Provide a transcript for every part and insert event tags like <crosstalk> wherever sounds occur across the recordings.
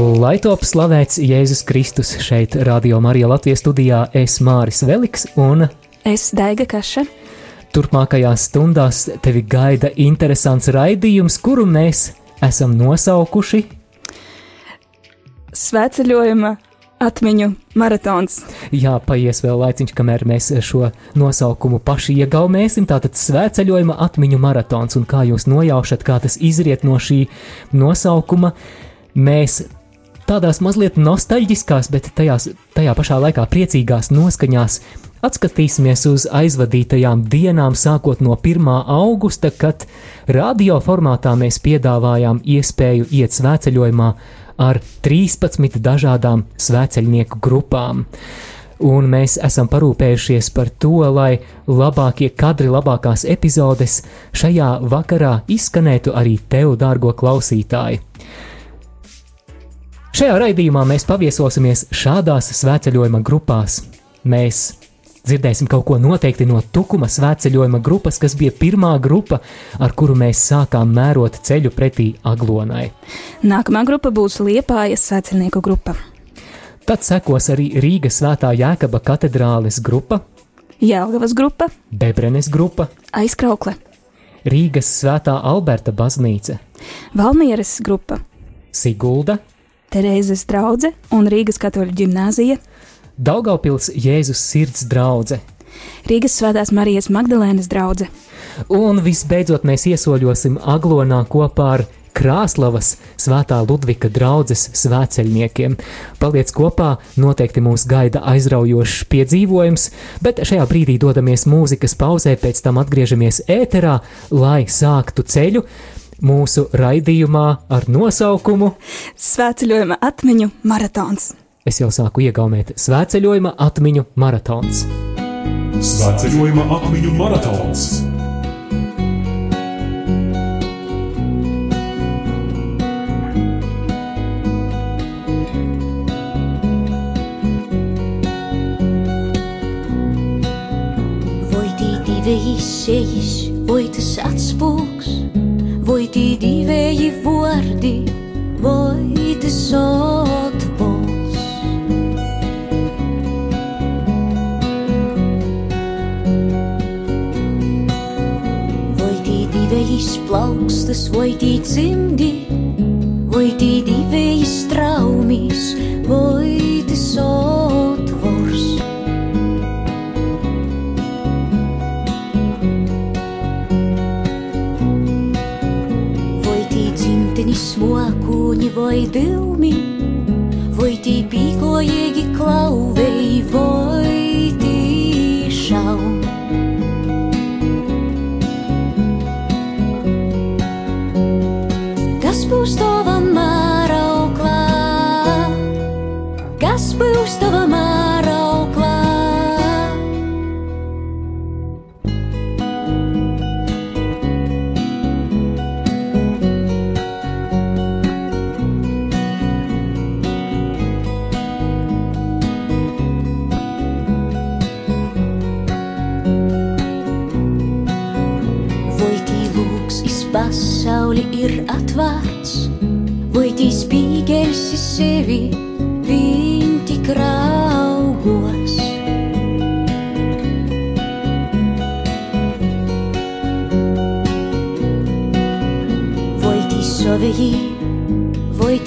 Lai top slavēts Jēzus Kristus šeit, Radio Marija Latvijas studijā, es Māris Veliks un es Daiga Kaša. Turpmākajās stundās tevi gaida interesants raidījums, kuru mēs esam nosaukuši Svētceļojuma atmiņu maratons. Jā, paies vēl laiciņš, kamēr mēs šo nosaukumu paši iegaumēsim. Tātad svētceļojuma atmiņu maratons, un kā jūs nojaušat, kā tas izriet no šī nosaukuma, mēs tādās mazliet nostalģiskās, bet tajās, tajā pašā laikā priecīgās noskaņās atskatīsimies uz aizvadītajām dienām, sākot no 1. augusta, kad radio formātā mēs piedāvājām iespēju iet svētceļojumā ar 13 dažādām svētceļnieku grupām. Un mēs esam parūpējušies par to, lai labākie kadri, labākās epizodes šajā vakarā izskanētu arī tev, dārgo klausītāji. Šajā raidījumā mēs paviesosimies šādās svētceļojuma grupās. Mēs dzirdēsim kaut ko noteikti no Tukuma svētceļojuma grupas, kas bija pirmā grupa, ar kuru mēs sākām mērot ceļu pretī Aglonai. Nākamā grupa būs Liepājas svētceļnieku grupa. Tad sekos arī Rīgas svētā Jēkaba katedrāles grupa, Jēlgavas grupa, Bebrenes grupa, Aizkraukle, Rīgas svētā Alberta baznīca, Valmieras grupa, Sigulda, Terēzes draudzene un Rīgas katoļu ģimnāzija, Daugaupils Jēzus sirds draudzene. Rīgas Svētās Marijas Magdalēnas draudzene. Un visbeidzot mēs iesoļosim Aglonā kopā ar Krāslavas svētā Ludvika draudzes svētceļniekiem. Paliec kopā, noteikti mūs gaida aizraujošs piedzīvojums, bet šajā brīdī dodamies mūzikas pauzē, pēc tam atgriežamies ēterā, lai sāktu ceļu mūsu raidījumā ar nosaukumu Svētceļojuma atmiņu maratons. Es jau sāku iegaumēt svētceļojuma atmiņu maratons. Svētceļojuma atmiņu maratons. Vai tī divēji sejas, vai tas atspūgs, vai tī divēji vārdi, vai tas atbalsts. Vai tī divēji plaukstas, vai tī cimdi, vai tī divēji straumis, vai tas atvars. Dzimtenis smokuņi vai dilmi, vai tī pīkojīgi klauvei, pasauli ir atvērts, vai tī spīgeļs iz sevi viņ tik raugos. Vai tī savēji, vai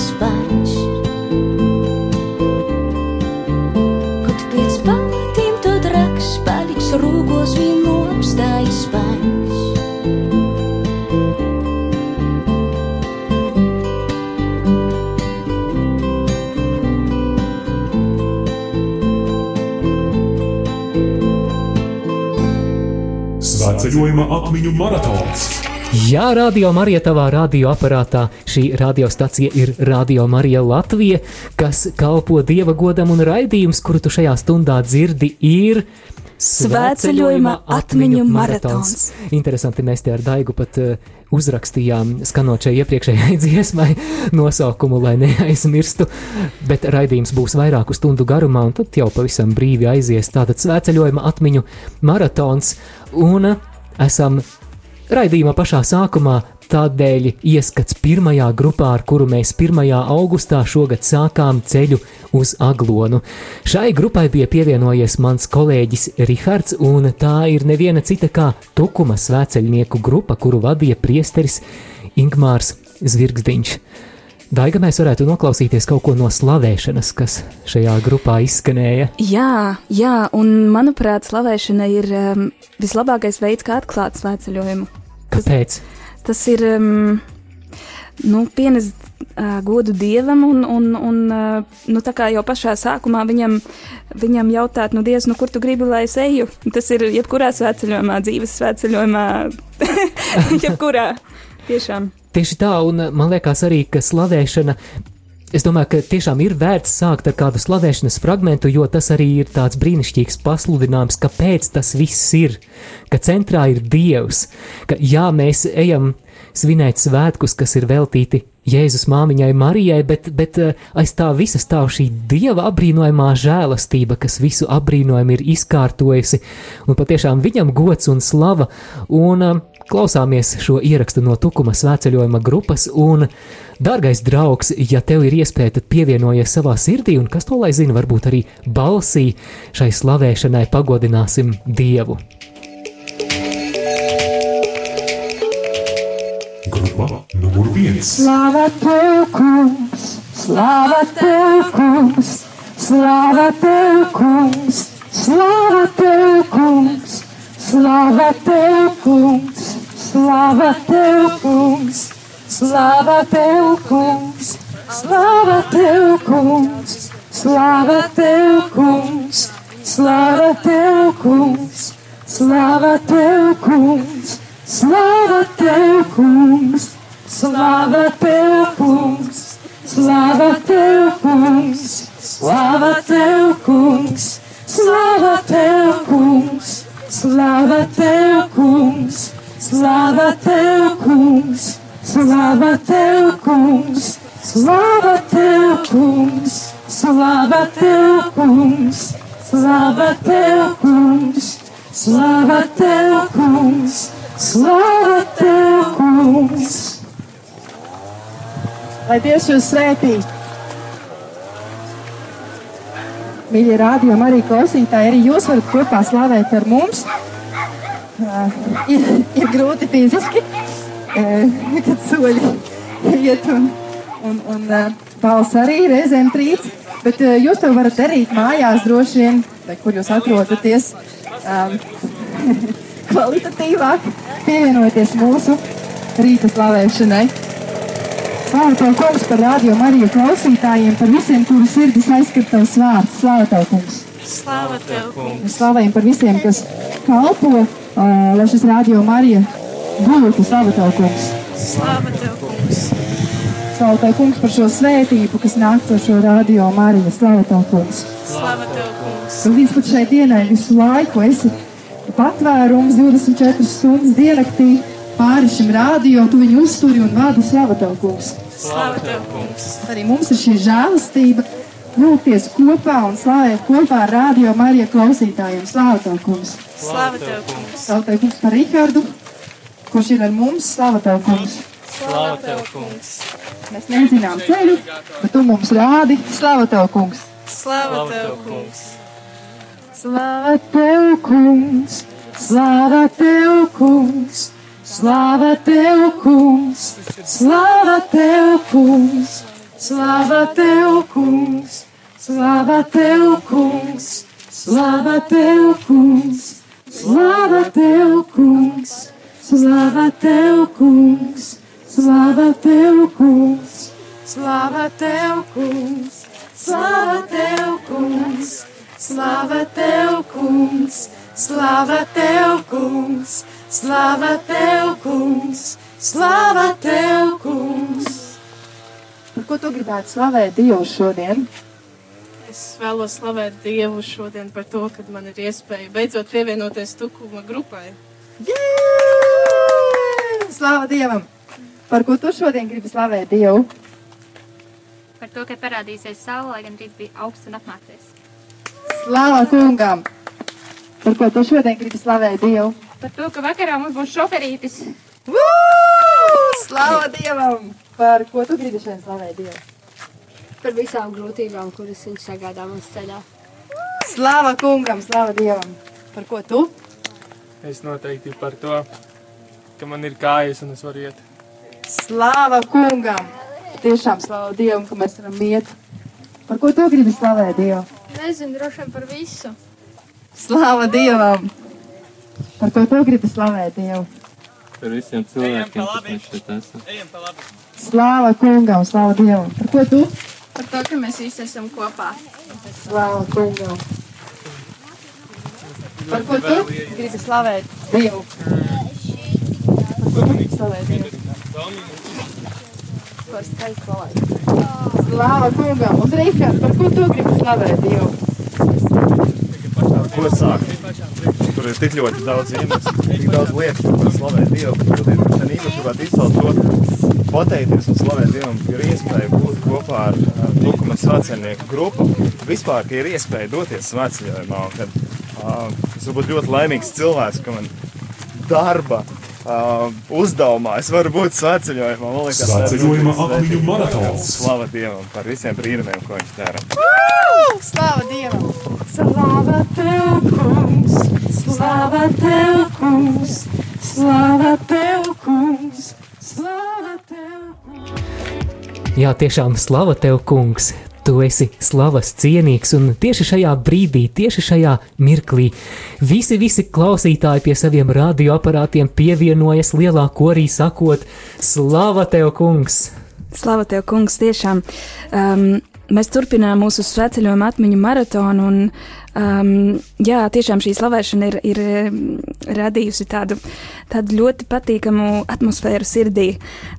spać. Kotwiec palatīm to draks, paliks rūgos vīnu apstāj spać. Svētceļojuma atmiņu maratons! Jā, Radio Marija tavā radioaparātā. Šī radiostacija ir Radio Marija Latvija, kas kalpo dieva godam un raidījums, kuru tu šajā stundā dzirdi, ir Svētceļojuma atmiņu maratons. Interesanti, mēs te ar Daigu pat uh, uzrakstījām, skanot šai iepriekšējai <laughs> dziesmai, nosaukumu, lai neaizmirstu. Bet raidījums būs vairāku stundu garumā, un tad jau pavisam brīvi aizies. Tātad svētceļojuma atmiņu maratons, un uh, esam Raidījuma pašā sākumā tādēļ ieskats pirmajā grupā, ar kuru mēs 1. augustā šogad sākām ceļu uz Aglonu. Šai grupai bija pievienojies mans kolēģis Rihards, un tā ir neviena cita kā Tukuma svēceļnieku grupa, kuru vadīja priesteris Ingmārs Zvirgzdiņš. Daiga, mēs varētu noklausīties kaut ko no slavēšanas, kas šajā grupā izskanēja. Jā, jā, un manuprāt, slavēšana ir um, vislabākais veids, kā atklāt svētceļojumu. Kāpēc? Tas ir um, nu, pienest uh, godu dievam, un, un, un uh, nu, tā kā jau pašā sākumā viņam, viņam jautāt, nu, Dievs, nu, kur tu gribi, lai es eju? Tas ir jebkurā svētceļojumā, dzīves svētceļojumā, <laughs> jebkurā. Tiešām. Tieši tā, un man liekas arī, ka slavēšana. Es domāju, ka tiešām ir vērts sākt ar kādu slavēšanas fragment, jo tas arī ir tāds brīnišķīgs pasludinājums, kāpēc tas viss ir. Ka centrā ir Dievs, ka jā, mēs ejam svinēt svētkus, kas ir veltīti Jēzus māmiņai Marijai, bet, bet eh, aiz tā visa stāv šī Dieva apbrīnojamā žēlastība, kas visu apbrīnojumu ir izkārtojusi, un patiešām viņam gods un slava. Un, uh, Klausāmies šo ierakstu no Tukuma svētceļojuma grupas, un, dārgais draugs, ja tev ir iespēja, tad pievienojies savā sirdī, un kas to lai zina, varbūt arī balsī šai slavēšanai pagodināsim Dievu. Grupa numur viens. Slava tev, kungs, slava tev, kungs, slava tev, kungs, slava tev, kungs, slava tev, kungs, slava tev, kungs, slava tev, kungs, slava tev, kungs, slava tev, kungs, slava tev, kungs, slava tev, kungs. Slava tev, kungs, slava tev, kungs, slava tev, kungs, slava tev, kungs, slava tev, kungs, slava tev, kungs, slava tev, kungs, slava tev, kungs, slava tev, kungs, slava tev, kungs, slava tev, kungs, slava tev, kungs. Slava tev, kungs! Lai Dievs jūs svētī! Mīļie rādījumi, arī klausītāji, arī jūs varat kopā slavēt ar mums. Ir, ir grūti fiziski, kad soļi iet un, un, un balss arī reizēm trīc, bet jūs to varat darīt mājās droši vien, vai kur jūs atrodaties. Um, kvalitatīvāk pievienoties mūsu rīta slavēšanai. Slavu tev, kungs, par radio Mariju klausītājiem, par visiem, kuru sirdis aizskat tavs vārds. Slavu tev, kungs! Slava tev, kungs! Slavējam par visiem, kas kalpo, lai šis radio Marija būtu. Slavu tev, kungs! Slava tev, kungs! Slavu tev, kungs, par šo svētību, kas nāk caur šo radio Mariju. Slavu tev, kungs! Slava tev, kungs! Tu līdz pat šai dienai visu laiku esi patvērums 24 stundas diennaktī pāri šim rādījumam, tu viņu uzturi un vādi slavu tev, kungs. Slava tev, kungs! Arī mums ir šī žēlastība lūgties kopā un slavēt kopā ar rādio Marija klausītājiem. Tev, kungs! Slava tev, kungs! Tev, kungs, par Rihardu, kurš ir ar mums. Slava tev, kungs! Slava tev, kungs! Mēs nezinām ceļu, bet tu mums rādi. Slava tev, kungs! Slava tev, kungs! Slava tev, kungs! Slava tev, kungs! Slava tev, kungs! Slava tev, kungs! Slava tev, kungs! Slava tev, kungs! Slava tev, kungs! Slava tev, kungs! Slava tev, kungs! Slava tev, kungs! Slava tev, kungs! Slava tev, kungs! Slava tev, kungs! Slava tev, kungs! Slava tev, kungs! Slava tev, kungs! Ko tu gribētu slavēt Dievu šodien? Es vēlos slavēt Dievu šodien par to, ka man ir iespēja beidzot pievienoties tukuma grupai. Jē! Slava Dievam! Par ko tu šodien gribi slavēt Dievu? Par to, ka parādīsies saule, lai gan rīts bija augsts un apmācies. Slava kungam! Par ko tu šodien gribi slavēt Dievu? Par to, ka vakarā mums būs šoferītis. Woo! Slava Dievam! Par ko tu gribi šodien slavēt Dievu? par visām grūtībām, kuras viņš sagādā mums ceļā. Slava kungam, slava Dievam! Par ko tu? Es noteikti par to, ka man ir kājas un es varu iet. Slava kungam! Tiešām slava Dievam, ka mēs varam iet. Par ko tu gribi slavēt Dievu? Nezinu, droši vien par visu. Slava Dievam! Par ko tu gribi slavēt Dievu? Par visiem cilvēkiem, kas mēs šeit esam. Slāva kungam, slāva Dievam. Par ko tu? Par to, ka mēs visi esam kopā. Slāva kungam. Par ko tu gribi slavēt Dievu? Par ko tu gribi slavēt Dievu? Par skaistu palaid. Slāva kungam. Un Rīkārd, par ko tu gribi slavēt Dievu? Ko sākt? Tur ir tik ļoti daudz iemeslu, tik daudz lietu, ko var slavēt Dievu. Tur ir šeit īpaši gribētu izcelt to, pateikties un slavēt Dievam, ir iespēja būt kopā ar, ar Tukuma svētceļnieku grupu. Vispār, ka ir iespēja doties svētceļojumā un kad uh, es varu būt ļoti laimīgs cilvēks, ka man darba uh, uzdevumā es varu būt svētceļojumā. Man liekas, tas ir ļoti maratons. Slava Dievam par visiem brīnumiem, ko viņš dara. Slāva Dievam! Slāva tev, kungs! Slāva tev, kungs! Slāva tev, kungs! Slāva tev! Jā, tiešām slava tev, kungs! Tu esi slavas cienīgs, un tieši šajā brīdī, tieši šajā mirklī, visi, visi klausītāji pie saviem radioaparātiem pievienojas lielā korī, sakot: Slava tev, kungs! Slava tev, kungs, tiešām. Um, mēs turpinām mūsu sveceļojuma atmiņu maratonu, un um, jā, tiešām šī slavēšana ir, ir um, radījusi tādu, tādu ļoti patīkamu atmosfēru sirdī,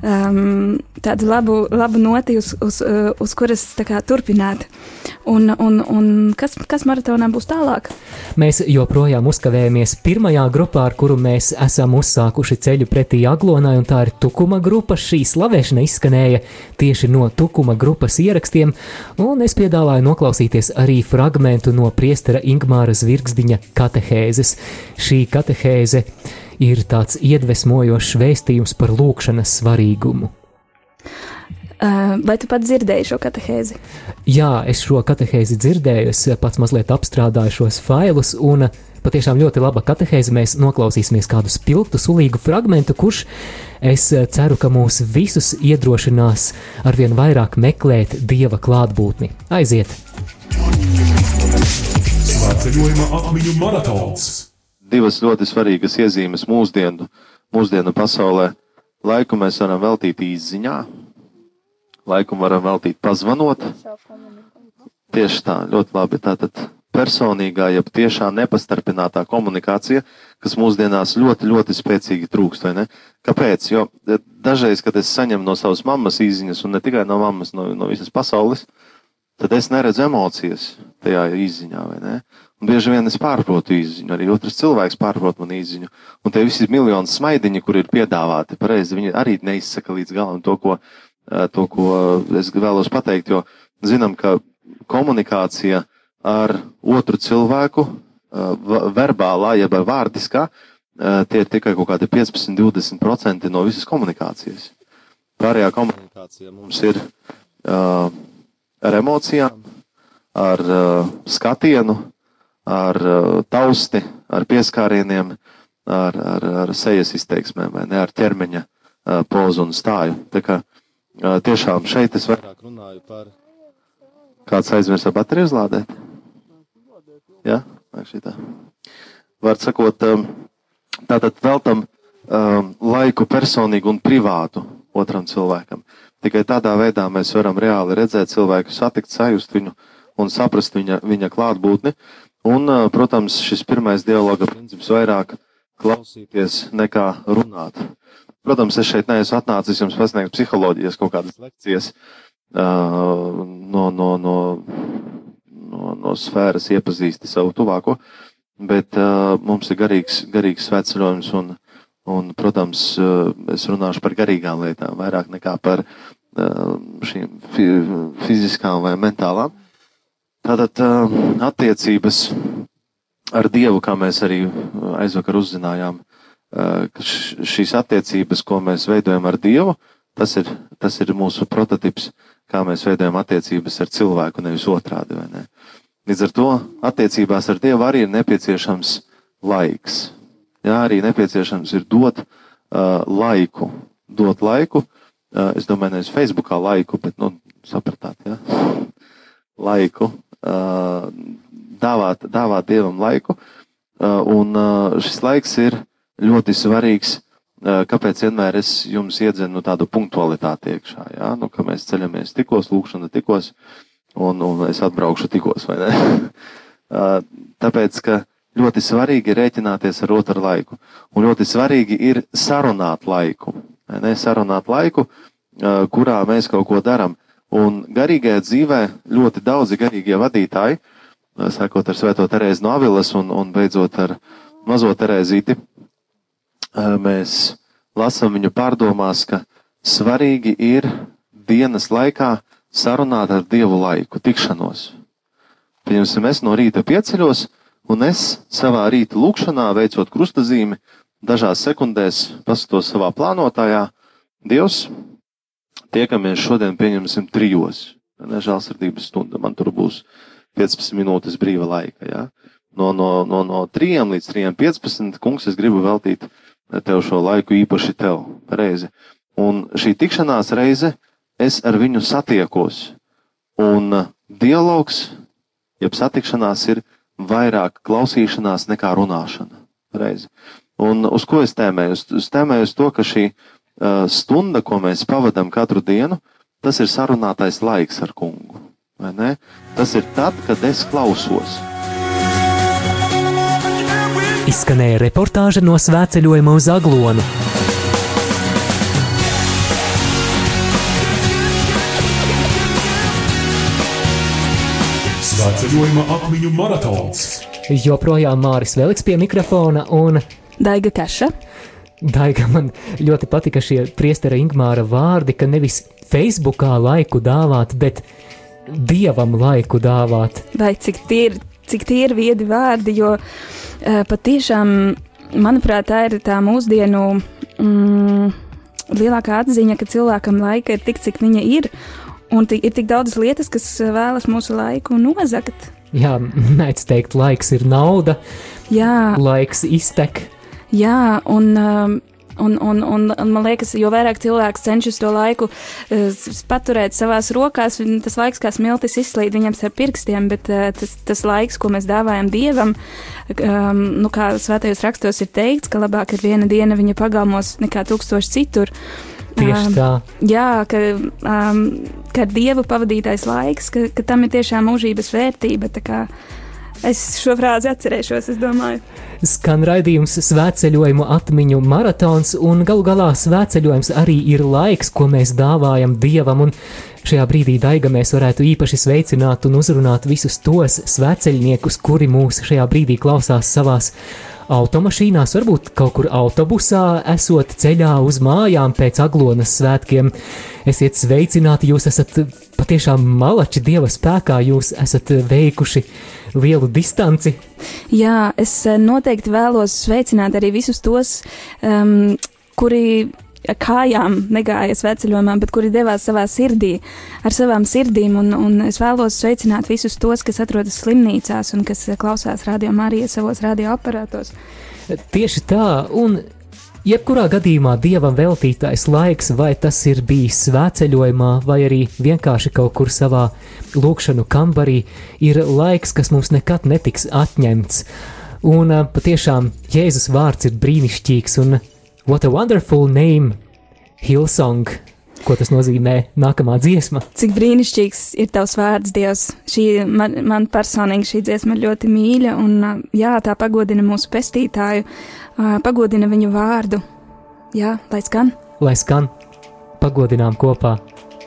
um, tādu labu, labu noti, uz, uz, uh, uz kuras kā turpināt. Un, un, un kas, kas maratonā būs tālāk? Mēs joprojām uzkavējamies pirmajā grupā, ar kuru mēs esam uzsākuši ceļu pretī Aglonai, un tā ir Tukuma grupa. Šī slavēšana izskanēja tieši no Tukuma grupas ierakstiem, un es piedāvāju noklausīties arī fragmentu no priestera Ingmāra Zvirgzdiņa katehēzes. Šī katehēze ir tāds iedvesmojošs vēstījums par lūkšanas svarīgumu. Vai tu pats dzirdēji šo katehēzi? Jā, es šo katehēzi dzirdēju, es pats mazliet apstrādāju šos failus, un patiešām ļoti laba katehēze. Mēs noklausīsimies kādu spilgtu, sulīgu fragmentu, kurš, es ceru, ka mūs visus iedrošinās arvien vairāk meklēt dieva klātbūtni. Aiziet! Svētceļojuma atmiņu maratons. divas ļoti svarīgas iezīmes mūsdienu, mūsdienu pasaulē. Laiku mēs varam veltīt izziņā, laiku varam veltīt pazvanot. Tieši tā, ļoti labi. Tātad personīgā, jeb tiešā nepastarpinātā komunikācija, kas mūsdienās ļoti, ļoti spēcīgi trūkst? Kāpēc? Jo eh, dažreiz, kad es saņemu no savas mammas izziņas, un ne tikai no mammas, no, no visas pasaules, tad es neredzu emocijas tajā izziņā? Un bieži vien es pārprotu izziņu, arī otrs cilvēks pārprot manu izziņu. Un tie visi miljoni smaidiņi, kur ir piedāvāti, pareizi, viņi arī neizsaka līdz galam to, ko, eh, to, ko es vēlos pateikt, jo zinām, ka komunikācija ar otru cilvēku, eh, verbālā, jeb vārdiskā, uh, tie ir tikai kaut kādi 15-20% no visas komunikācijas. Pārējā komunikācija mums ir uh, ar emocijām, ar uh, skatienu, ar uh, tausti, ar pieskārieniem, ar, ar, ar sejas izteiksmēm, vai ne, ar ķermeņa uh, pozu un stāju. Tā kā uh, tiešām šeit es vairāk runāju par kāds aizmirsa bateriju uzlādēt. Jā, ja? šitā. Var sakot, um, tātad veltam um, laiku personīgi un privātu otram cilvēkam. Tikai tādā veidā mēs varam reāli redzēt cilvēku, satikt, sajust viņu un saprast viņa, viņa klātbūtni. Un, uh, protams, šis pirmais dialoga princips vairāk klausīties nekā runāt. Protams, es šeit neesmu atnācis jums pasniegt psiholoģijas kaut kādas lekcijas uh, no, no, no, no, no sfēras iepazīsti savu tuvāko, bet uh, mums ir garīgs, garīgs svētceļojums un, un, protams, uh, es runāšu par garīgām lietām, vairāk nekā par uh, šīm fi fiziskām vai mentālām. Tātad uh, attiecības ar Dievu, kā mēs arī aizvakar uzzinājām, šīs attiecības, ko mēs veidojam ar Dievu, tas ir, tas ir mūsu prototyps, kā mēs veidojam attiecības ar cilvēku, nevis otrādi. Ne? Līdz ar to attiecībās ar Dievu arī ir nepieciešams laiks. Jā, arī nepieciešams ir dot uh, laiku. Dot laiku, uh, es domāju, nevis Facebookā laiku, bet, nu, sapratāt, jā. Laiku. Uh, dāvāt, dāvāt Dievam laiku. Uh, un uh, šis laiks ir ļoti svarīgs. Uh, kāpēc vienmēr es jums iedzenu tādu punktualitāti iekšā? Ja? Nu, ka mēs ceļamies tikos, lūkšana tikos, un, un es atbraukšu tikos, vai ne? <laughs> Tāpēc, ka ļoti svarīgi ir rēķināties ar otru laiku. Un ļoti svarīgi ir sarunāt laiku. Ne? Sarunāt laiku, kurā mēs kaut ko darām. Un garīgajā dzīvē ļoti daudzi garīgie vadītāji sākot ar Svēto Terēzi no Avilas un, un beidzot ar mazo Terēzīti, mēs lasām viņu pārdomās, ka svarīgi ir dienas laikā sarunāt ar Dievu laiku, tikšanos. Pieņemsim, es no rīta pieceļos, un es savā rīta lūkšanā, veicot krustazīmi, dažās sekundēs paskatos savā plānotājā, Dievs, tiekamies šodien, pieņemsim, trijos. Nežēlsirdības stunda man tur būs 15 minūtes brīva laika. Ja? No, no, no, no 3 līdz 3.15. kungs, es gribu veltīt tev šo laiku īpaši tev. Reizi. Un šī tikšanās reize es ar viņu satiekos. Un uh, dialogs, jeb satikšanās, ir vairāk klausīšanās nekā runāšana. Reizi. Un uz ko es tēmēju? Es tēmēju uz to, ka šī uh, stunda, ko mēs pavadām katru dienu, tas ir sarunātais laiks ar kungu. Tas ir tad, kad es klausos. Izskanēja reportāža no svētceļojuma uz Aglonu. Svētceļojuma atmiņu maratons. Joprojām Māris Veliks pie mikrofona un Daiga Kaša. Daiga, man ļoti patika šie priestera Ingmāra vārdi, ka nevis Facebookā laiku dāvāt, bet dievam laiku dāvāt. Vai cik tie ir, cik tie ir viedi vārdi, jo uh, patiešām, manuprāt, tā ir tā mūsdienu mm, lielākā atziņa, ka cilvēkam laika ir tik, cik viņa ir, un ir tik daudz lietas, kas vēlas mūsu laiku nozagt. Jā, mēdz teikt, laiks ir nauda. Jā. Laiks iztek. Jā, un um, Un, un, un, un man liekas, jo vairāk cilvēks cenšas to laiku uh, paturēt savās rokās, tas laiks kā smiltis izslīd viņam ar pirkstiem, bet uh, tas, tas laiks, ko mēs dāvājam dievam, um, nu, kā svētajos rakstos ir teikts, ka labāk ir viena diena viņa pagalmos nekā tūkstoši citur. Tieši tā. Um, jā, ka, um, ka dievu pavadītais laiks, ka, ka tam ir tiešām mūžības vērtība. Es šo frāzi atcerēšos, es domāju. Skan raidījums svētceļojumu atmiņu maratons, un galu galā svētceļojums arī ir laiks, ko mēs dāvājam Dievam, un šajā brīdī Daiga mēs varētu īpaši sveicināt un uzrunāt visus tos svētceļniekus, kuri mūs šajā brīdī klausās savās automašīnās, varbūt kaut kur autobusā, esot ceļā uz mājām pēc aglonas svētkiem. Esiet sveicināti, jūs esat tiešām malači dieva spēkā jūs esat veikuši lielu distanci. Jā, es eh, noteikti vēlos sveicināt arī visus tos, um, kuri kājām negāja sveceļojumā, bet kuri devās savā sirdī, ar savām sirdīm. Un, un es vēlos sveicināt visus tos, kas atrodas slimnīcās un kas klausās radio Marija savos radioaparātos. Tieši tā, un jebkurā gadījumā dievam veltītais laiks, vai tas ir bijis svētceļojumā, vai arī vienkārši kaut kur savā lūkšanu kambarī, ir laiks, kas mums nekad netiks atņemts. Un patiešām Jēzus vārds ir brīnišķīgs, un What a wonderful name! Hillsong! Ko tas nozīmē? Nākamā dziesma. Cik brīnišķīgs ir tavs vārds, Dievs. Šī man, man personīgi šī dziesma ļoti mīļa, un jā, tā pagodina mūsu pestītāju, pagodina viņu vārdu. Jā, lai skan. Lai skan. Pagodinām kopā.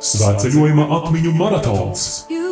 Svētceļojuma atmiņu maratons. You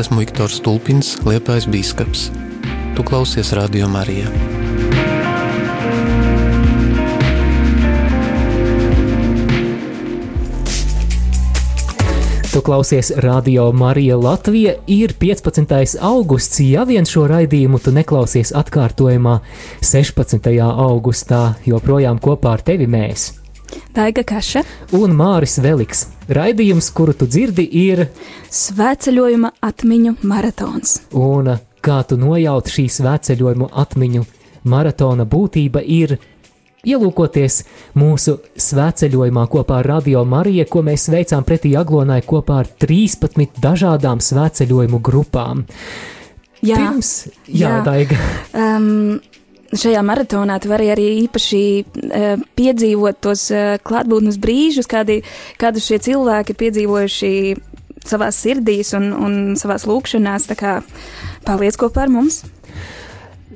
esmu Viktors Stulpins, Liepais bīskaps. Tu klausies Radio Marijā. Tu klausies Radio Marija Latvija. Ir 15. augusts. Ja vien šo raidījumu tu neklausies atkārtojumā 16. augustā, joprojām kopā ar tevi mēs. Daiga Kaša un Māris Veliks. Raidījums, kuru tu dzirdi, ir Svētceļojuma atmiņu maratons. Un kā tu nojaut šī svētceļojumu atmiņu maratona būtība ir ielūkoties mūsu svētceļojumā kopā ar Radio Mariju, ko mēs veicām pretī Aglonai kopā ar 13 dažādām svētceļojumu grupām. Jā, Pirms, jā, jā. Daiga. Um, šajā maratonā tu vari arī īpaši uh, piedzīvot tos uh, klātbūtnes brīžus, kādi, kādu šie cilvēki ir piedzīvojuši savā sirdīs un, un savā lūkšanās. Tā kā paliec kopā ar mums!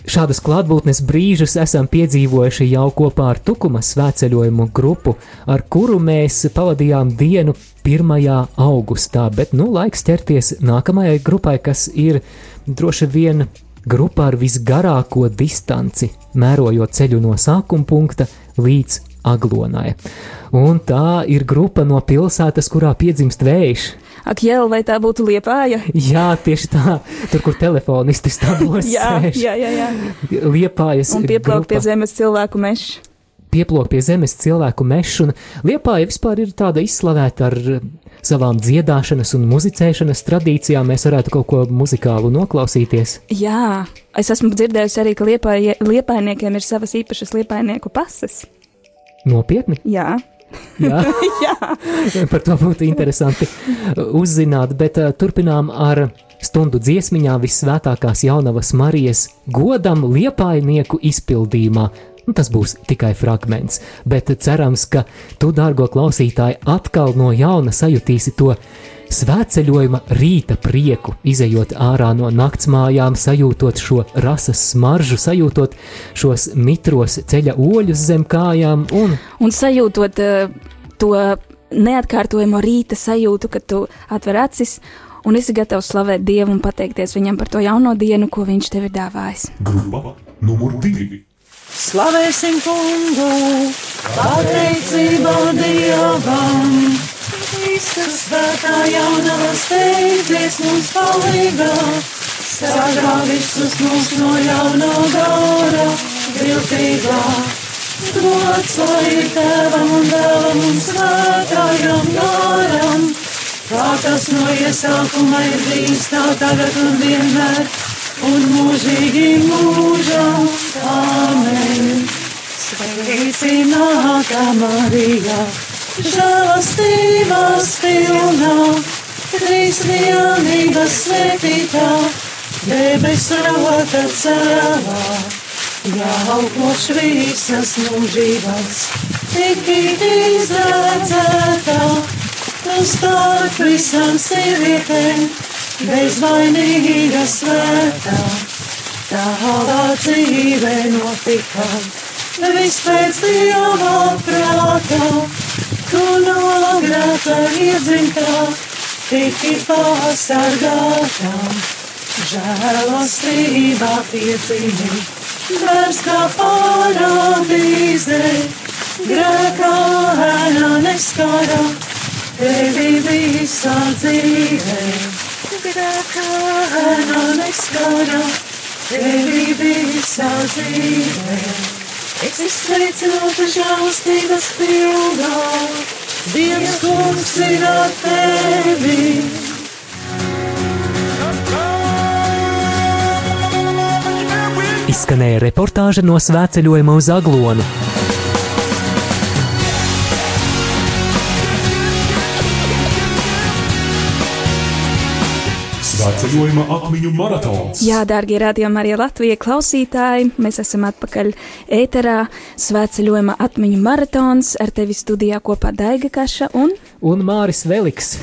Šādas klātbūtnes brīžus esam piedzīvojuši jau kopā ar Tukuma svētceļojumu grupu, ar kuru mēs pavadījām dienu 1. augustā, bet nu laiks ķerties nākamajai grupai, kas ir droši vien grupa ar visgarāko distanci, mērojot ceļu no sākuma punkta līdz aglonai. Un tā ir grupa no pilsētas, kurā piedzimst vējš. Ak, jēl, vai tā būtu liepāja? Jā, tieši tā, tur, kur telefonisti stāvos. <laughs> jā, sēž. jā, jā, jā. Liepājas Un pieplaukt pie zemes cilvēku meža. pieplūkt pie zemes cilvēku meža, un Liepāja vispār ir tāda izslavēta ar savām dziedāšanas un muzicēšanas tradīcijām. Mēs varētu kaut ko muzikālu noklausīties. Jā, es esmu dzirdējusi arī, ka liepāja, liepainiekiem ir savas īpašas liepainieku pases. Nopietni! Jā. Jā. <laughs> Jā. <laughs> Par to būtu interesanti uzzināt, bet uh, turpinām ar stundu dziesmiņā visvētākās jaunavas Marijas godam liepainieku izpildījumā. Nu, tas būs tikai fragments, bet cerams, ka tu, dārgo klausītāji, atkal no jauna sajutīsi to svētceļojuma rīta prieku, izējot ārā no naktsmājām, sajūtot šo rasas smaržu, sajūtot šos mitros ceļa oļus zem kājām un Un sajūtot uh, to neatkārtojamo rīta sajūtu, kad tu atver acis un esi gatavs slavēt Dievu un pateikties viņam par to jauno dienu, ko viņš tev ir dāvājis. Grupa numur divi. Slavēsim kungu, pateicībā Dievam. Kristus svētā jaunava steidzies mums palīgā, sargā visus mūs no jaunā gāra, viltīgā. Gods lai ir tēvam un dēlam un svētājam gāram, kā tas no iesākuma ir bijis tā tagad un vienmēr un mūžīgi mūžam. Amen. Sveicināta Marija, žēlastības pilnā, trīsvienīgas svētītā, debesu rota cēlā. Jaukoš visas mūžības, tik izredzētā, tu starp visām sievietēm, bezvainīga svētā. Tavā dzīve notika, viss pēc Dieva prātā, tu no grēka iedzimtā, tiki pasargātā. Žēlastībā piedzīvi, bērns kā parādīzē, grēkā ēna neskara, tevi visā dzīvē. Grēkā neskara, tevi visā dzīvē. Es sveicinātu žēlastības pilnā, Dievs kungs ir ar tevi. izskanēja reportāža no svētceļojuma uz Aglonu. Svētceļojuma atmiņu maratons. Jā, dārgie radījumi, arī Latvijas klausītāji, mēs esam atpakaļ ēterā. Svētceļojuma atmiņu maratons ar tevi studijā kopā Daiga Kaša un, un Māris Veliks.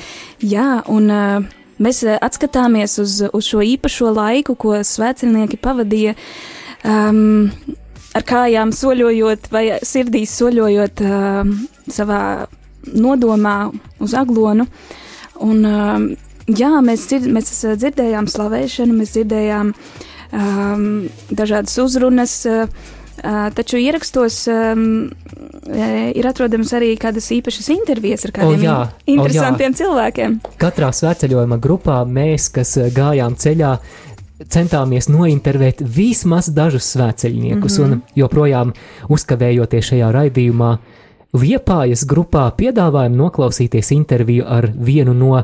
Jā, un uh, mēs atskatāmies uz, uz šo īpašo laiku, ko svētceļnieki pavadīja. Um, ar kājām soļojot, vai sirdīs soļojot uh, savā nodomā uz aglonu. Un, uh, jā, mēs, dzird, mēs uh, dzirdējām slavēšanu, mēs dzirdējām um, dažādas uzrunas. Uh, Uh, taču ierakstos um, ir atrodams arī kādas īpašas intervijas ar kādiem O, jā, o, interesantiem jā. cilvēkiem. Katrā svētceļojuma grupā mēs, kas eh, gājām ceļā, centāmies nointervēt vismaz dažus svētceļniekus, mm Mhm. -hmm. un joprojām uzkavējoties šajā raidījumā, Liepājas grupā piedāvājam noklausīties interviju ar vienu no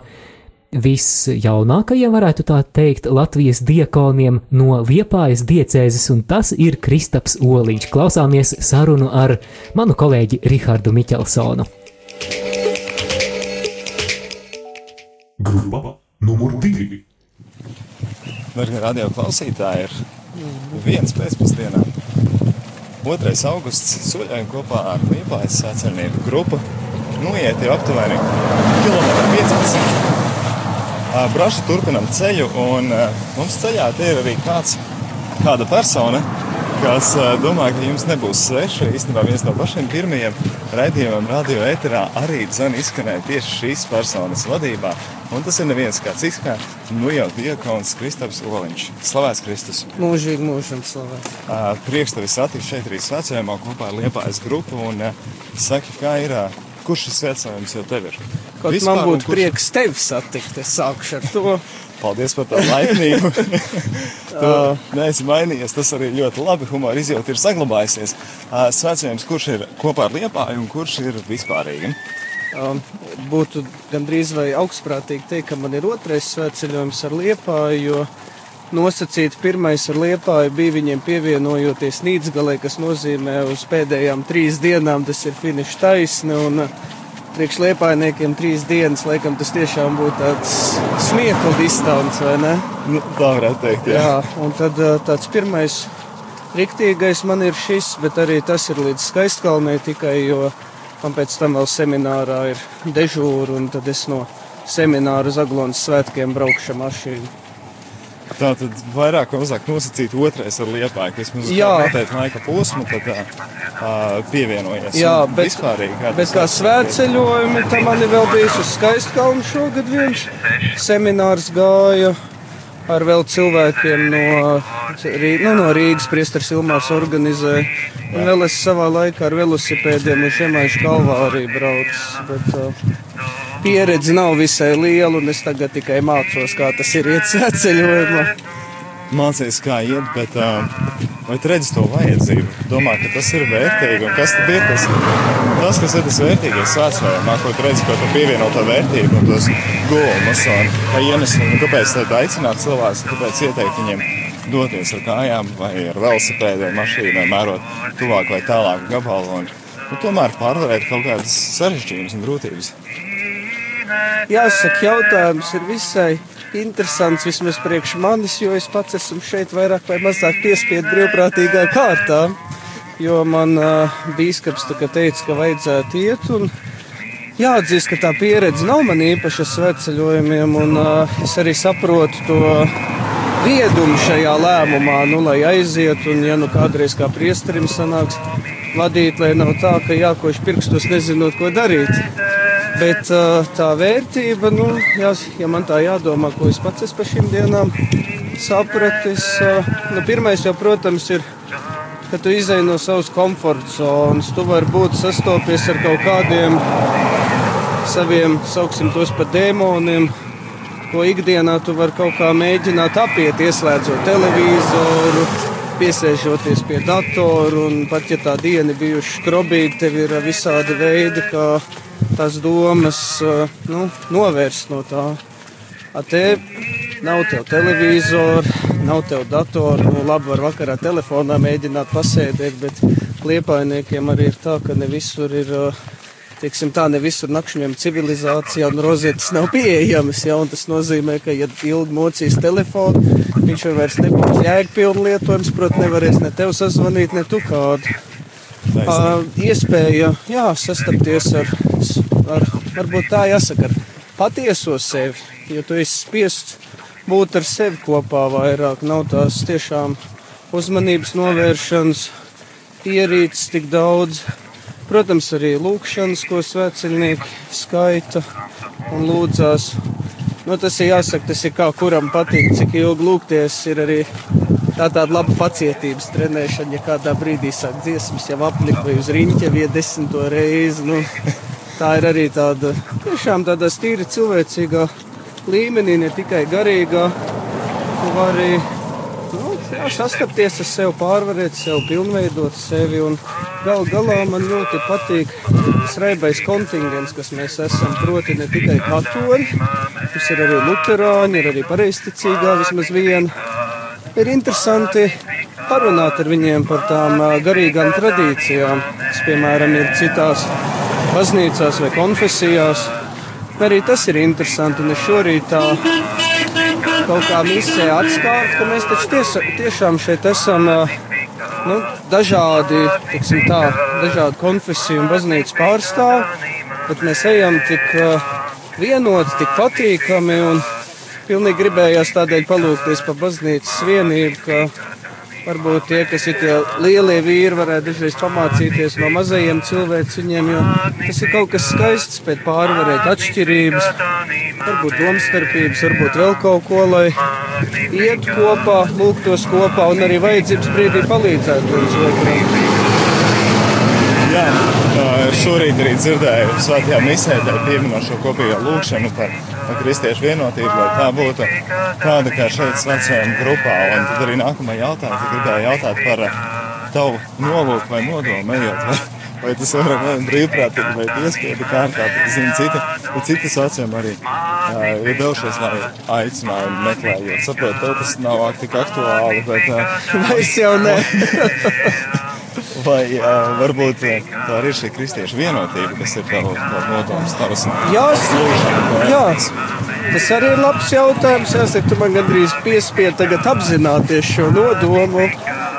visjaunākajiem, varētu tā teikt, Latvijas diekoniem no Liepājas diecēzes, un tas ir Kristaps Oliņš. Klausāmies sarunu ar manu kolēģi Rihardu Miķelsonu. Grupa numur divi. Darbie radio klausītāji, ir viens pēcpusdienā. 2. augusts soļojam kopā ar Liepājas svētceļnieku grupu. Nu, iet jau aptuveni kilometru 15. Braši turpinam ceļu, un mums ceļā te ir arī kāds, kāda persona, kas ā, domāju, ka jums nebūs sveša. Īstenībā viens no pašiem pirmajiem raidījumiem radio ēterā arī dzan izskanēja tieši šīs personas vadībā. Un tas ir neviens kāds cits kā nu jau diakons Kristaps Oliņš. Slavēts Kristus! Mūžīgi mūžam slavēts. Prieks tevi satikt šeit arī svecējumā kopā ar Liepājas grupu. Un saki, kā ir, kurš šis svecējums jau tev ir? Kaut Vispār, man būtu kurš- prieks tevi satikt, es sākušu ar to. Paldies par tā laipnību. <laughs> tu neesi mainījies, tas arī ļoti labi. Humora izjūta ir saglabājusies. Ā, Svecējums, kurš ir kopā ar Liepāju un kurš ir vispārīgi? Um, būtu gandrīz vai augstprātīgi teikt, ka man ir otrais svētceļojums ar Liepāju, jo nosacīti pirmais ar Liepāju bija viņiem pievienojoties Nīdzgalē, kas nozīmē uz pēdējām trīs dienām tas ir finiša taisne. Un, uh, Priekš liepainiekiem trīs dienas, laikam tas tiešām būtu tāds smiekla distants, vai ne? Nu, tā varētu teikt, jā. jā. Un tad uh, tāds pirmais riktīgais man ir šis, bet arī tas ir līdz skaistkalnē tikai, jo man pēc tam vēl seminārā ir dežūra, un tad es no semināra uz Aglonas svētkiem braukšu mašīnu. Tā tad vairāk vai mazāk nosacīt otrais ar liepāju, kas mums Jā. noteikti laika posmu, tad uh, pievienojies. Jā, bet, vispārīgi, kā bet kā ir? svētceļojumi, tam man ir vēl bijis uz skaistkalnu šogad viens seminārs gāja ar vēl cilvēkiem no, nu, no Rīgas priestars Ilmārs organizē. Un vēl es savā laikā ar velosipēdiem uz Žemaišu kalvāriju braucu. Bet, uh, pieredze nav visai liela, un es tagad tikai mācos, kā tas ir iet svētceļojumā. Mācies, kā iet, bet uh, vai tu redzi to vajadzību? Domā, ka tas ir vērtīgi, un kas tad ir tas, tas kas ir tas vērtīgais svētceļojumā, ko tu redzi, ko tu pievieno to vērtību un tos guvumus un un kāpēc tad aicināt cilvēkus, un kāpēc ieteikt viņiem doties ar kājām vai ar mašīnu, vai mērot tuvāk vai tālāk gabalu un nu, tomēr pārvarēt kaut kādas sarežģījumus un grūtības. Jāsaka, jautājums ir visai interesants vismaz priekš manis, jo es pats esmu šeit vairāk vai mazāk piespiedu brīvprātīgā kārtā. Jo man uh, bīskaps teica, ka vajadzētu iet. Jāatzīst, ka tā pieredze nav man īpaša svētceļojumiem, un uh, es arī saprotu to viedumu šajā lēmumā, nu, lai aizietu, un ja nu kādreiz kā priesterim sanāks vadīt, lai nav tā, ka jākoš pirkstos nezinot, ko darīt. Bet tā vērtība, nu, jās, ja man tā jādomā, ko es pats esmu par šīm dienām sapratis, nu, pirmais jau, protams, ir, ka tu izai no savas komforta zonas. Tu vari būt sastopies ar kaut kādiem saviem, sauksim tos par dēmoniem, ko ikdienā tu vari kaut kā mēģināt apiet, ieslēdzot televizoru, piesēžoties pie datora. Pat ja tā diena bijuši skrobīga, tev ir visādi veidi, kā tās domas eh, nu, novērst no tā. A te nav tev televizora, nav tev datora. Nu, labi, var vakarā telefonā mēģināt pasēdēt, bet liepainiekiem arī ir tā, ka ne visur ir. eh, Teiksim, tā ne visur nakšņojam civilizācijā un rozetes nav pieejamas. Ja, tas nozīmē, ka, ja ilgi mocīs telefonu, viņš jau vairs nebūs jēgpilni lietojams. Protams, nevarēs ne tev sazvanīt, ne tu kādu. Uh, iespēja jā, sastapties ar, ar, varbūt tā jāsaka, ar patieso sevi, jo tu esi spiests būt ar sevi kopā vairāk. Nav tās tiešām uzmanības novēršanas, ierīces tik daudz. Protams, arī lūkšanas, ko svētceļnieki skaita un lūdzās. Nu, tas ir jāsaka, tas ir kā kuram patīk, cik ilgi lūgties. Ir arī tā tāda laba pacietības trenēšana, ja kādā brīdī sāk dziesmas jau aplikt vai uz riņķa viet desmito reizi. Nu, tā ir arī tāda tiešām tāda stīra cilvēcīgā līmenī, ne tikai garīgā. Tu vari nu, sastapties ar sevi, pārvarēt sevi, pilnveidot sevi. Gal galā man ļoti patīk tas reibais kontingents, kas mēs esam. Proti, ne tikai katoļi, kas ir arī luterāņi, ir arī pareizticīgā vismaz viena. Ir interesanti parunāt ar viņiem par tām garīgām tradīcijām, kas, piemēram, ir citās baznīcās vai konfesijās. Arī tas ir interesanti, un es šorīt tā kaut kā misē atskārt, ka mēs taču tiesa, tiešām šeit esam nu, dažādi, tā, dažādi konfesiju un baznīcas pārstāvi, bet mēs ejam tik vienoti, tik patīkami un pilnīgi gribējās tādēļ palūkties pa baznīcas vienību, ka varbūt tie, kas ir tie lielie vīri, varētu dažreiz pamācīties no mazajiem cilvēciņiem, jo tas ir kaut kas skaists, spēt pārvarēt atšķirības, varbūt domstarpības, varbūt vēl kaut ko, lai iet kopā, lūgtos kopā un arī vajadzības brīdī palīdzētu viens otram. Jā, šorīt arī dzirdēju svētajā misē, tā pieminot šo kopīgo lūgšanu par par kristiešu vienotību, lai tā būtu tāda kā šeit svecējuma grupā. Un tad arī nākamā jautājuma, gribēju jautāt par ā, tavu nolūku vai nodomu ejot. Vai, vai tas var būt brīvprātīgi vai piespiedu kārtā, zinu, citi, citi sociāli arī uh, ir devušies, lai aicinājumu meklējot. Saprotu, tev tas nav tik aktuāli, bet. <laughs> Uh, Vairs jau ne. <laughs> <laughs> Vai uh, varbūt tā ir šī kristiešu vienotība, kas ir tavs nodoms, tavs Jā, tas arī ir labs jautājums. Jāsaka, tu man gandrīz piespiedi tagad apzināties šo nodomu.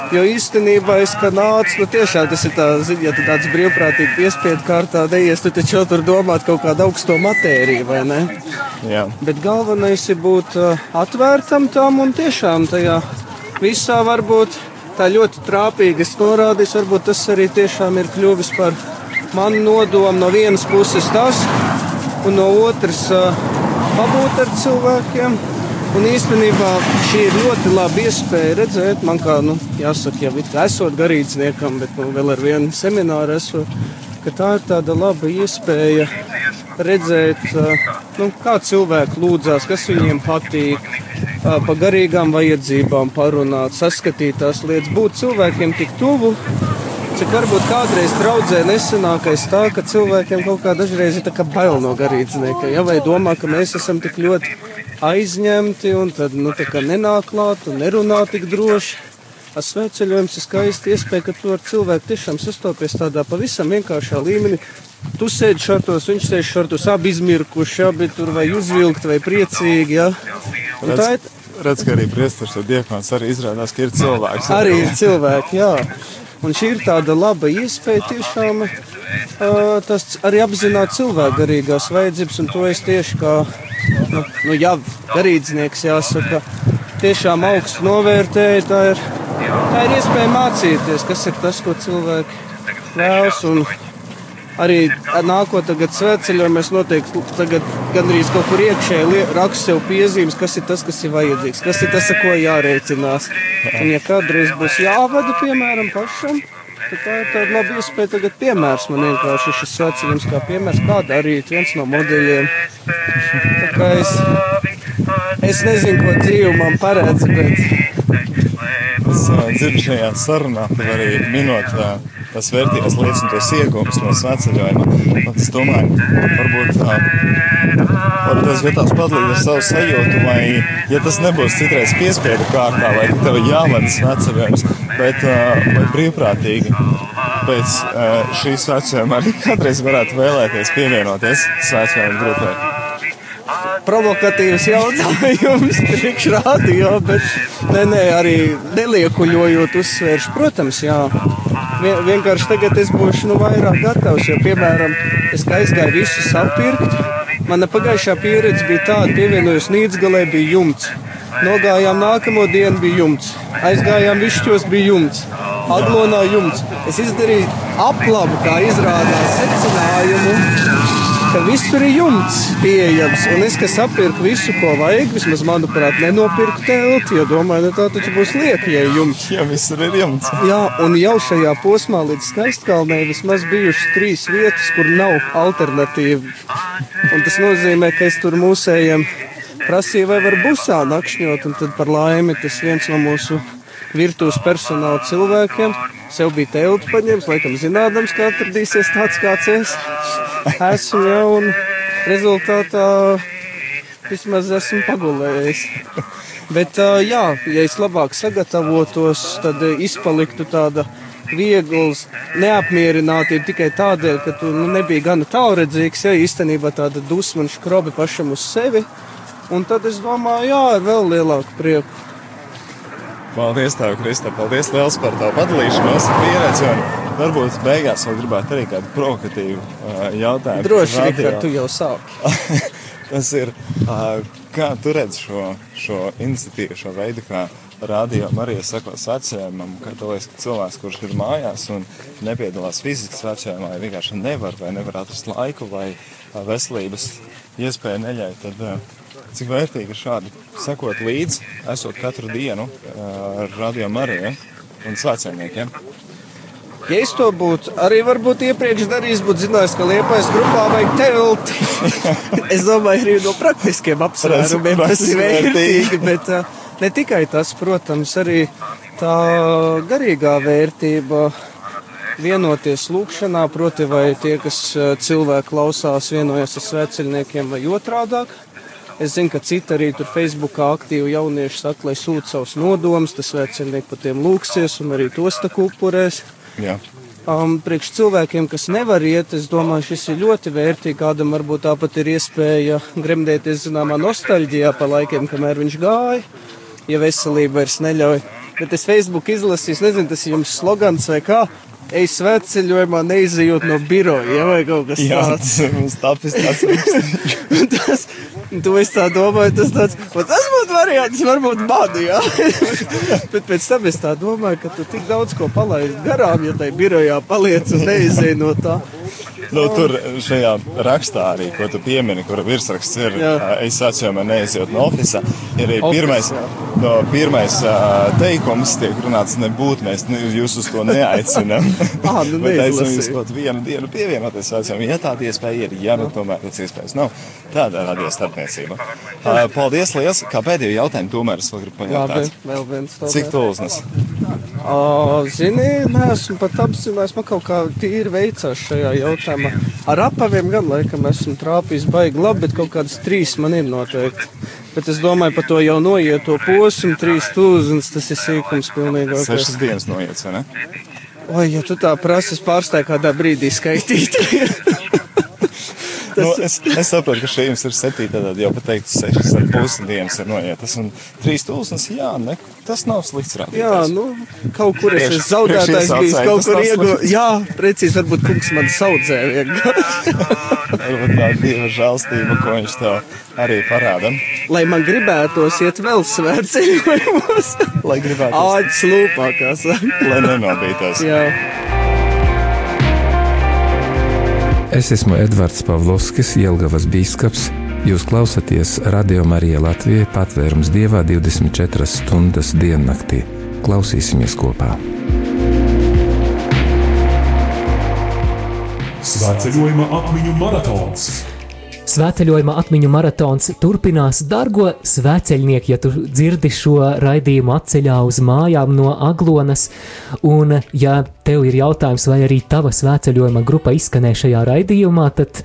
Jo īstenībā es kā nācu, nu tiešām tas ir tā, zini, ja tāds brīvprātīgi piespiedu kārtā neies, tu taču tur domāt kaut kādu augsto matēriju, vai ne? Jā. Bet galvenais ir būt atvērtam tam un tiešām tajā visā varbūt tā ļoti trāpīgi es norādīju, varbūt tas arī tiešām ir kļuvis par manu nodomu no vienas puses tas, un no otras pabūt ar cilvēkiem. Un īstenībā šī ir ļoti laba iespēja redzēt, man kā, nu, jāsaka, jau it kā esot garīdzniekam, bet nu, vēl ar vienu semināru esot, ka tā ir tāda laba iespēja redzēt, nu, kā cilvēki lūdzās, kas viņiem patīk, uh, pa garīgām vajadzībām parunāt, saskatīt tās lietas, būt cilvēkiem tik tuvu, cik varbūt kādreiz draudzē nesenākais tā, ka cilvēkiem kaut kā dažreiz ir tā kā bail no garīdznieka, ja, vai domā, ka mēs esam tik ļoti aizņemti un tad, nu, tā kā nenāk klāt un nerunā tik droši. Ar svētceļojums ir skaisti iespēja, ka tu ar cilvēku tiešām sastopies tādā pavisam vienkāršā līmenī. Tu sēdi šortos, viņš sēž šortos, abi izmirkuši, abi tur vai uzvilkt vai priecīgi, jā. Un tā ir Redz, ka arī priesteris un diekons arī izrādās, ka ir cilvēks. arī ir cilvēki, jā. Un šī ir tāda laba iespēja tiešām uh, tas arī apzināt cilvēku garīgās vajadzības, un to es tieši kā, nu, nu jā, garīdznieks jāsaka, tiešām augstu novērtēju. Tā ir, tā ir iespēja mācīties, kas ir tas, ko cilvēki vēlas. Un arī nākot tagad svētceļā, mēs noteikti tagad gandrīz kaut kur iekšēji rakstu sev piezīmes, kas ir tas, kas ir vajadzīgs, kas ir tas, ar ko jārēķinās. Un ja kādreiz būs jāvada, piemēram, pašam, tad tā ir tāda laba iespēja tagad piemērs man vienkārši šis svētceļums kā piemērs, kā darīt, viens no modeļiem. Tā kā es, es nezinu, ko dzīve man paredz, bet Es dzirdu šajā sarunā, tev arī minot uh, tās vērtīgās lietas un tos iegūmus no svētceļojuma. Un es domāju, varbūt, varbūt tas gatavs padalīt ar savu sajūtu, vai, ja tas nebūs citreiz piespiedu kārtā, vai tev jāvada svētceļojums, bet vai brīvprātīgi pēc šīs svētceļojuma arī kādreiz varētu vēlēties pievienoties svētceļojuma grupai. provokatīvs jautājums <laughs> priekšrādījā, bet nē, nē, arī neliekuļojot uzsvēršu, protams, jā. Vien, vienkārši tagad es būšu nu, vairāk gatavs, jo, piemēram, es aizgāju visu sapirkt, mana pagājušā pieredze bija tāda, pievienojos Nīdzgalē bija jumts. Nogājām nākamo dienu bija jumts, aizgājām višķos bija jumts, aglonā jumts. Es izdarīju aplabu, kā izrādās, secinājumu ka visur ir jumts pieejams. Un es, kas appirku visu, ko vajag, vismaz manuprāt, nenopirku telti, jo domāju, nu tā taču būs lieka, ja ir jumts. Jā, visur ir jumts. Jā, un jau šajā posmā līdz skaistkalnē vismaz bijušas trīs vietas, kur nav alternatīva. Un tas nozīmē, ka es tur mūsējiem prasīju, vai var busā nakšņot, un tad par laimi tas viens no mūsu virtuves personāla cilvēkiem sev bija telti paņēmis, laikam zinādams, ka atradīsies tāds kāds es esmu jau, un rezultātā vismaz esmu pagulējis. Bet, jā, ja es labāk sagatavotos, tad izpaliktu tāda viegla neapmierinātība tikai tādēļ, ka tu nu, nebija gana tālredzīgs, ja īstenībā tāda dusma un skrobi pašam uz sevi. Un tad es domāju, jā, ar vēl lielāku prieku. Paldies, tev, Krista. Paldies liels par tavu padalīšanos pieredzi. Un varbūt beigās vēl gribētu arī kādu provokatīvu uh, jautājumu. Droši vien, ka tu jau sāki. <laughs> Tas ir, uh, kā tu redz šo, šo iniciatīvu, šo veidu, kā radio Marija sako svētceļojumam, ka tu liekas, ka cilvēks, kurš ir mājās un nepiedalās fiziski svētceļojumā, vai vienkārši nevar vai nevar atrast laiku vai veselības iespēju neļauj, tad uh, cik vērtīgi ir šādi sekot līdzi, esot katru dienu uh, radio Marija un svētceļniekiem. Ja es to būtu arī varbūt iepriekš darījis, būtu zinājis, ka liepais grupā vajag telti. <laughs> es domāju, arī no praktiskiem apsvērumiem tas ir vērtīgi, bet uh, ne tikai tas, protams, arī tā garīgā vērtība vienoties lūkšanā, proti vai tie, kas uh, cilvēki klausās, vienojas ar svētceļniekiem vai otrādāk. Es zinu, ka citi arī tur Facebookā aktīvi jaunieši saka, lai sūta savus nodomus, tas svētceļnieki par tiem lūksies un arī tos tā upurēs. Jā. Um, priekš cilvēkiem, kas nevar iet, es domāju, šis ir ļoti vērtīgi. Kādam varbūt tāpat ir iespēja gremdēties zināmā nostalģijā pa laikiem, kamēr viņš gāja, ja veselība vairs neļauj. Bet es Facebook izlasīju, nezinu, tas ir jums slogans vai kā. Ej svētceļojumā, neizejot no biroja, ja, vai kaut kas Jā, tāds. tas <laughs> mums tapis tāds <laughs> tas, tu es tā domāju, tas tāds, tas būtu variants, varbūt badu, jā. <laughs> Bet pēc tam es tā domāju, ka tu tik daudz ko palaidi garām, ja tai birojā paliec un neizej no tā. Nu, tur šajā rakstā arī, ko tu piemini, kur virsraksts ir, Jā. es atceros, neizjūt no oficiāla. Ir arī Office, pirmais, jā. no, pirmais teikums, tiek runāts, nebūt mēs jūs uz to neaicinām. Ā, <laughs> nu Bet aicinām jūs kaut vienu dienu pievienoties vecajam. Ja tāda iespēja ir, ja nu tomēr tas iespējas nav, tāda radio starpniecība. Paldies liels, kā pēdējo jautājumu tomēr es vēl gribu Labi, pajautāt. vēl viens. Cik tulznes? Uh, zini, neesmu pat apzinājis, man kaut kā tīri veicās šajā jautājumā. Ar apaviem gan laikam esmu trāpījis baigi labi, bet kaut kādas trīs man ir noteikti. Bet es domāju par to jau noieto posmu, trīs tūkstošus, tas ir sīkums pilnīgi. Sešas dienas noiets, vai ne? Oi, ja tu tā prasi, es pārstāju kādā brīdī skaitīt. <laughs> Nu, es, es saprotu, ka šī jums ir septīta, tad jau pateikt, sešas ar pusi dienas ir noietas. Un trīs tūkstošas, jā, ne, tas nav slikts rādītājs. Jā, nu, kaut kur es esmu zaudētājs bijis, kaut kur slikts. Jā, precīzi, varbūt kungs man saudzē vienkārši. <laughs> Varbūt tā dieva žēlstība, ko viņš tev arī parāda. Lai man gribētos iet vēl svētceļojumos. Lai gribētu. Āķis lūpā, kā saka. Lai nenobītos. Jā. Es esmu Edvards Pavlovskis, Jelgavas bīskaps. Jūs klausāties Radio Marija Latvijā patvērums dievā 24 stundas diennaktī. Klausīsimies kopā! Svētceļojuma atmiņu maratons. Svētceļojuma atmiņu maratons turpinās. Dargo svētceļnieki, ja tu dzirdi šo raidījumu atceļā uz mājām no Aglonas, un ja tev ir jautājums, vai arī tava svētceļojuma grupa izskanē šajā raidījumā, tad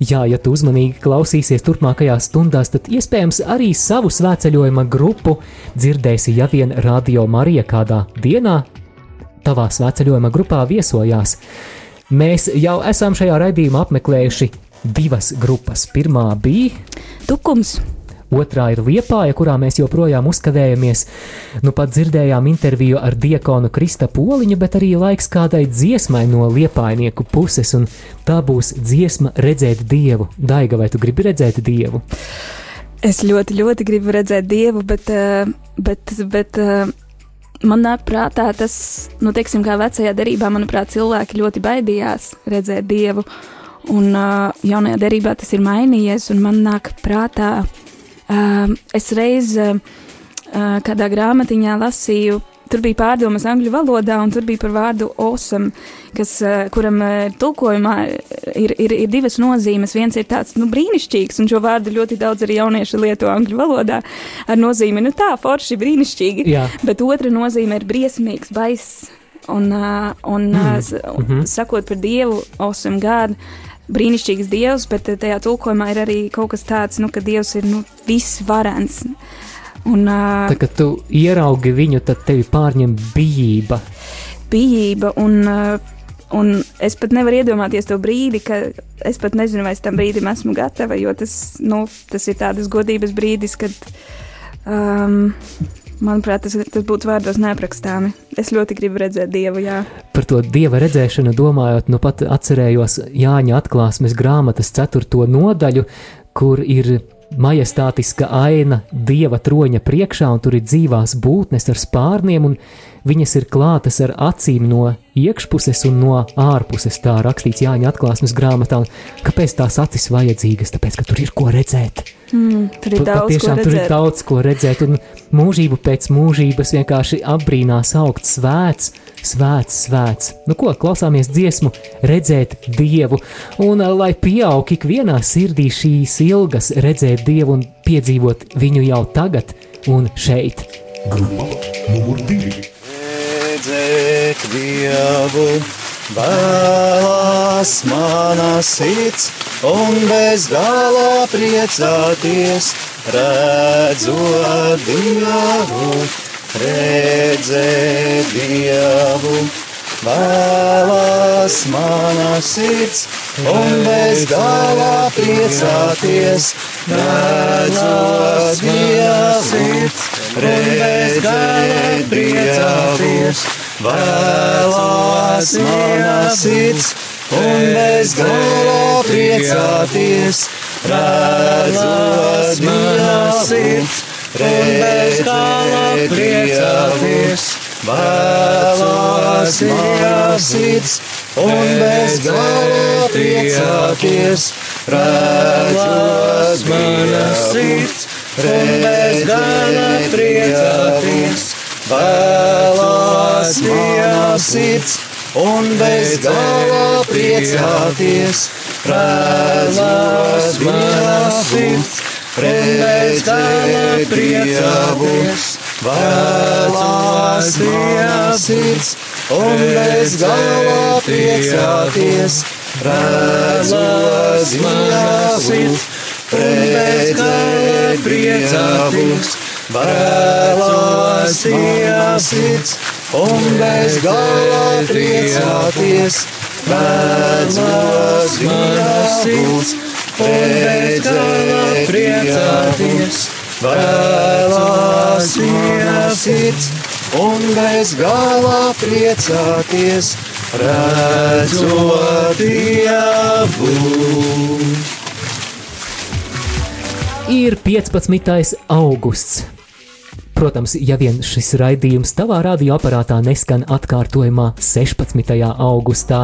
Jā, ja tu uzmanīgi klausīsies turpmākajās stundās, tad iespējams arī savu svētceļojuma grupu dzirdēsi, ja vien Radio Marija kādā dienā tavā svētceļojuma grupā viesojās. Mēs jau esam šajā raidījumā apmeklējuši divas grupas. Pirmā bija Tukums. Otrā ir Liepāja, kurā mēs joprojām uzkavējamies. Nu pat dzirdējām interviju ar diakonu Krista Poliņu, bet arī laiks kādai dziesmai no liepainieku puses, un tā būs dziesma redzēt Dievu. Daiga, vai tu gribi redzēt Dievu? Es ļoti, ļoti gribu redzēt dievu, bet, eh, bet, bet eh, man nāk prātā tas, nu, teiksim, kā vecajā derībā, manuprāt, cilvēki ļoti baidījās redzēt dievu. Un uh, jaunajā derībā tas ir mainījies, un man nāk prātā, uh, es reiz uh, uh, kādā grāmatiņā lasīju, tur bija pārdomas angļu valodā, un tur bija par vārdu awesome, kas, uh, kuram uh, tulkojumā ir, ir, ir divas nozīmes. Viens ir tāds nu, brīnišķīgs, un šo vārdu ļoti daudz arī jaunieši lieto angļu valodā ar nozīmi, nu tā, forši, brīnišķīgi. Jā. Bet otra nozīme ir briesmīgs, baiss. Un, uh, un mm. uh, sakot par Dievu, awesome God, brīnišķīgs Dievs, bet uh, tajā tulkojumā ir arī kaut kas tāds, nu, ka Dievs ir nu, visvarens. Un, uh, Tad, kad tu ieraugi viņu, tad tevi pārņem bijība. bijība, un, uh, un es pat nevaru iedomāties to brīdi, ka es pat nezinu, vai es tam brīdim esmu gatava, jo tas, nu, tas ir tādas godības brīdis, kad, um, manuprāt, tas, tas būtu vārdos neaprakstāmi. Es ļoti gribu redzēt Dievu, jā. Par to dieva redzēšanu domājot, nu pat atcerējos Jāņa atklāsmes grāmatas 4. nodaļu, kur ir majestātiska aina dieva troņa priekšā, un tur ir dzīvās būtnes ar spārniem, un viņas ir klātas ar acīm no iekšpuses un no ārpuses. Tā rakstīts Jāņa atklāsmes grāmatā. Kāpēc tās acis vajadzīgas? Tāpēc, ka tur ir ko redzēt. Mm, tur ir daudz ko patiešām tur ir daudz ko redzēt, un mūžību pēc mūžības vienkārši apbrīnā saukt svēts, svēts, svēts. Nu, ko klausāmies dziesmu, redzēt dievu, un lai pieaug ikvienā sirdī šīs ilgas, redzēt dievu un piedzīvot viņu jau tagad un šeit. Grupa numur divi. Redzēt Dievu, vēlās mana sirds, un bez gala priecāties, redzot Dievu, redzēt Dievu. Vēlās mana sirds, un bez gala priecāties, redzot Dievu, redzēt Dievu. Vēlās mana sirds, un bez gala priecāties, redzot mana sirds, un bez gala priecāties. Vēlās mana sirds, un bez gala priecāties, redzot mana sirds, un bez gala priecāties. Vēlās mana sirds, un bez gala priecāties, redzot mana sirds, bez gala priecāties. Vēlās mana sirds, un bez gala priecāties, redzot mana sirds, bez gala priecāties. Vēlās mana sirds, un bez gala priecāties, mana sirds, un bez gala priecāties. Vēlās mana sirds, un bez gala priecāties, redzot Dievu. Ir 15. augusts. Protams, ja vien šis raidījums tavā radioaparātā neskan atkārtojumā 16. augustā.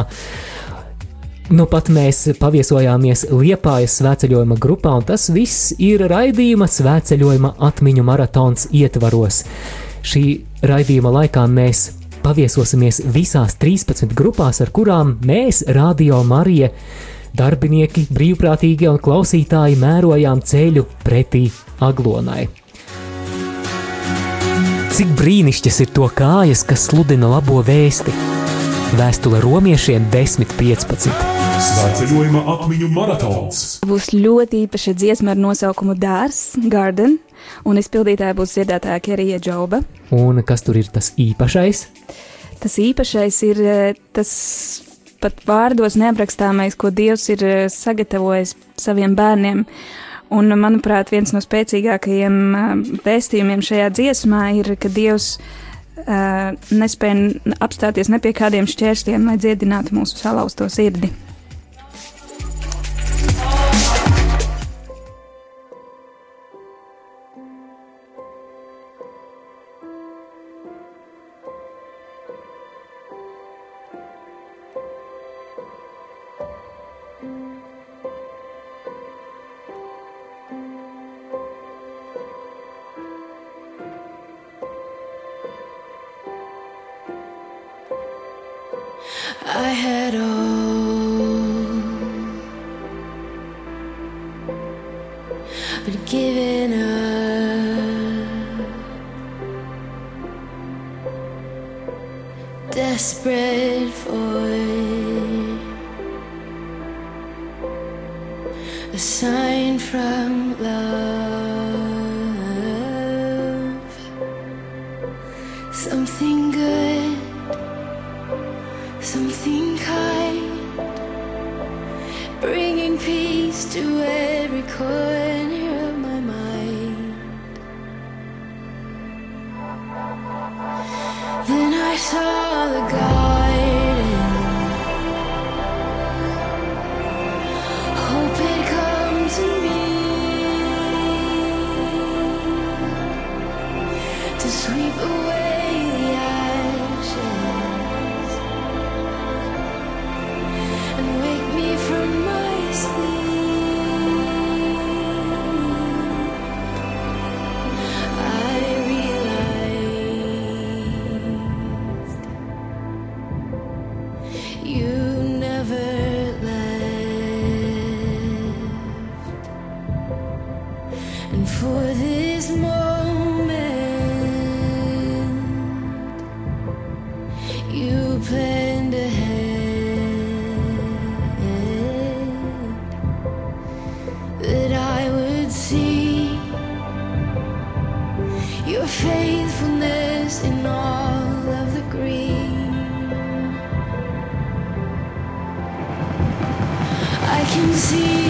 Nu pat mēs paviesojāmies Liepājas svētceļojuma grupā, un tas viss ir raidījuma svētceļojuma atmiņu maratons ietvaros. Šī raidījuma laikā mēs paviesosimies visās 13 grupās, ar kurām mēs, Radio Marija, darbinieki, brīvprātīgie un klausītāji mērojām ceļu pretī aglonai. Cik brīnišķis ir to kājas, kas sludina labo vēsti? Vēstule romiešiem 10.15. Svētceļojuma atmiņu maratons. Būs ļoti īpaša dziesma ar nosaukumu Dārs, Garden, un izpildītāja būs dziedātāja Kerija Džoba. Un kas tur ir tas īpašais? Tas īpašais ir eh, tas pat vārdos neaprakstāmais, ko Dievs ir eh, sagatavojis saviem bērniem. Un, manuprāt, viens no spēcīgākajiem vēstījumiem šajā dziesmā ir, ka Dievs uh, nespēja apstāties ne pie kādiem šķēršļiem, lai dziedinātu mūsu salauzto sirdi. desperate void, a sign from love. see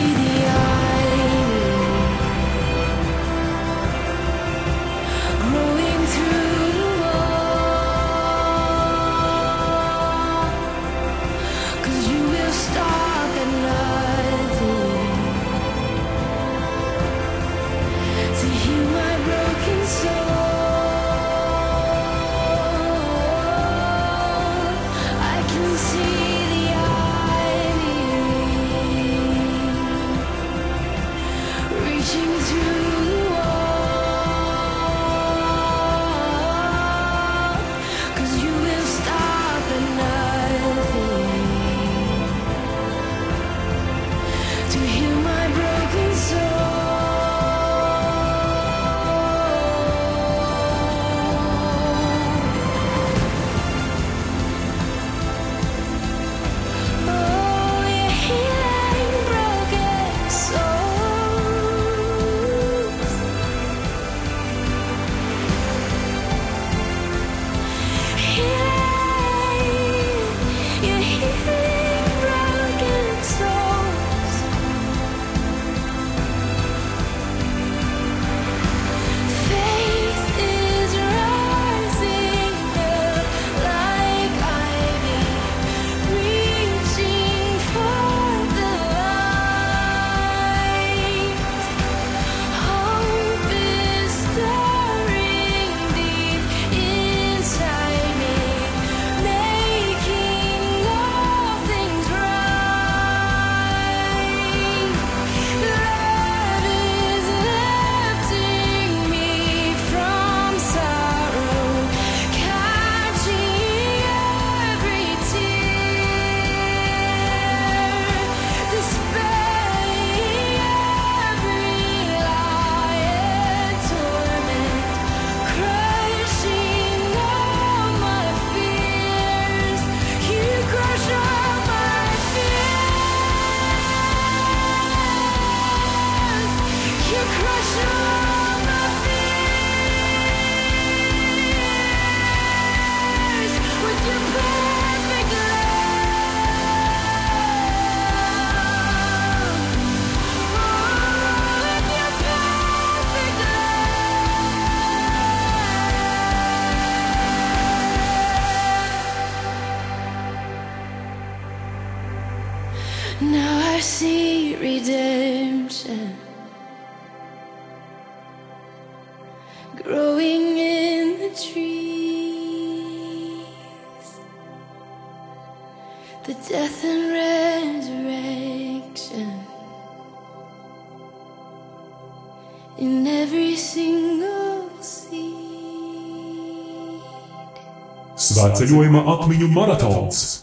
Ceļojuma atmiņu maratons!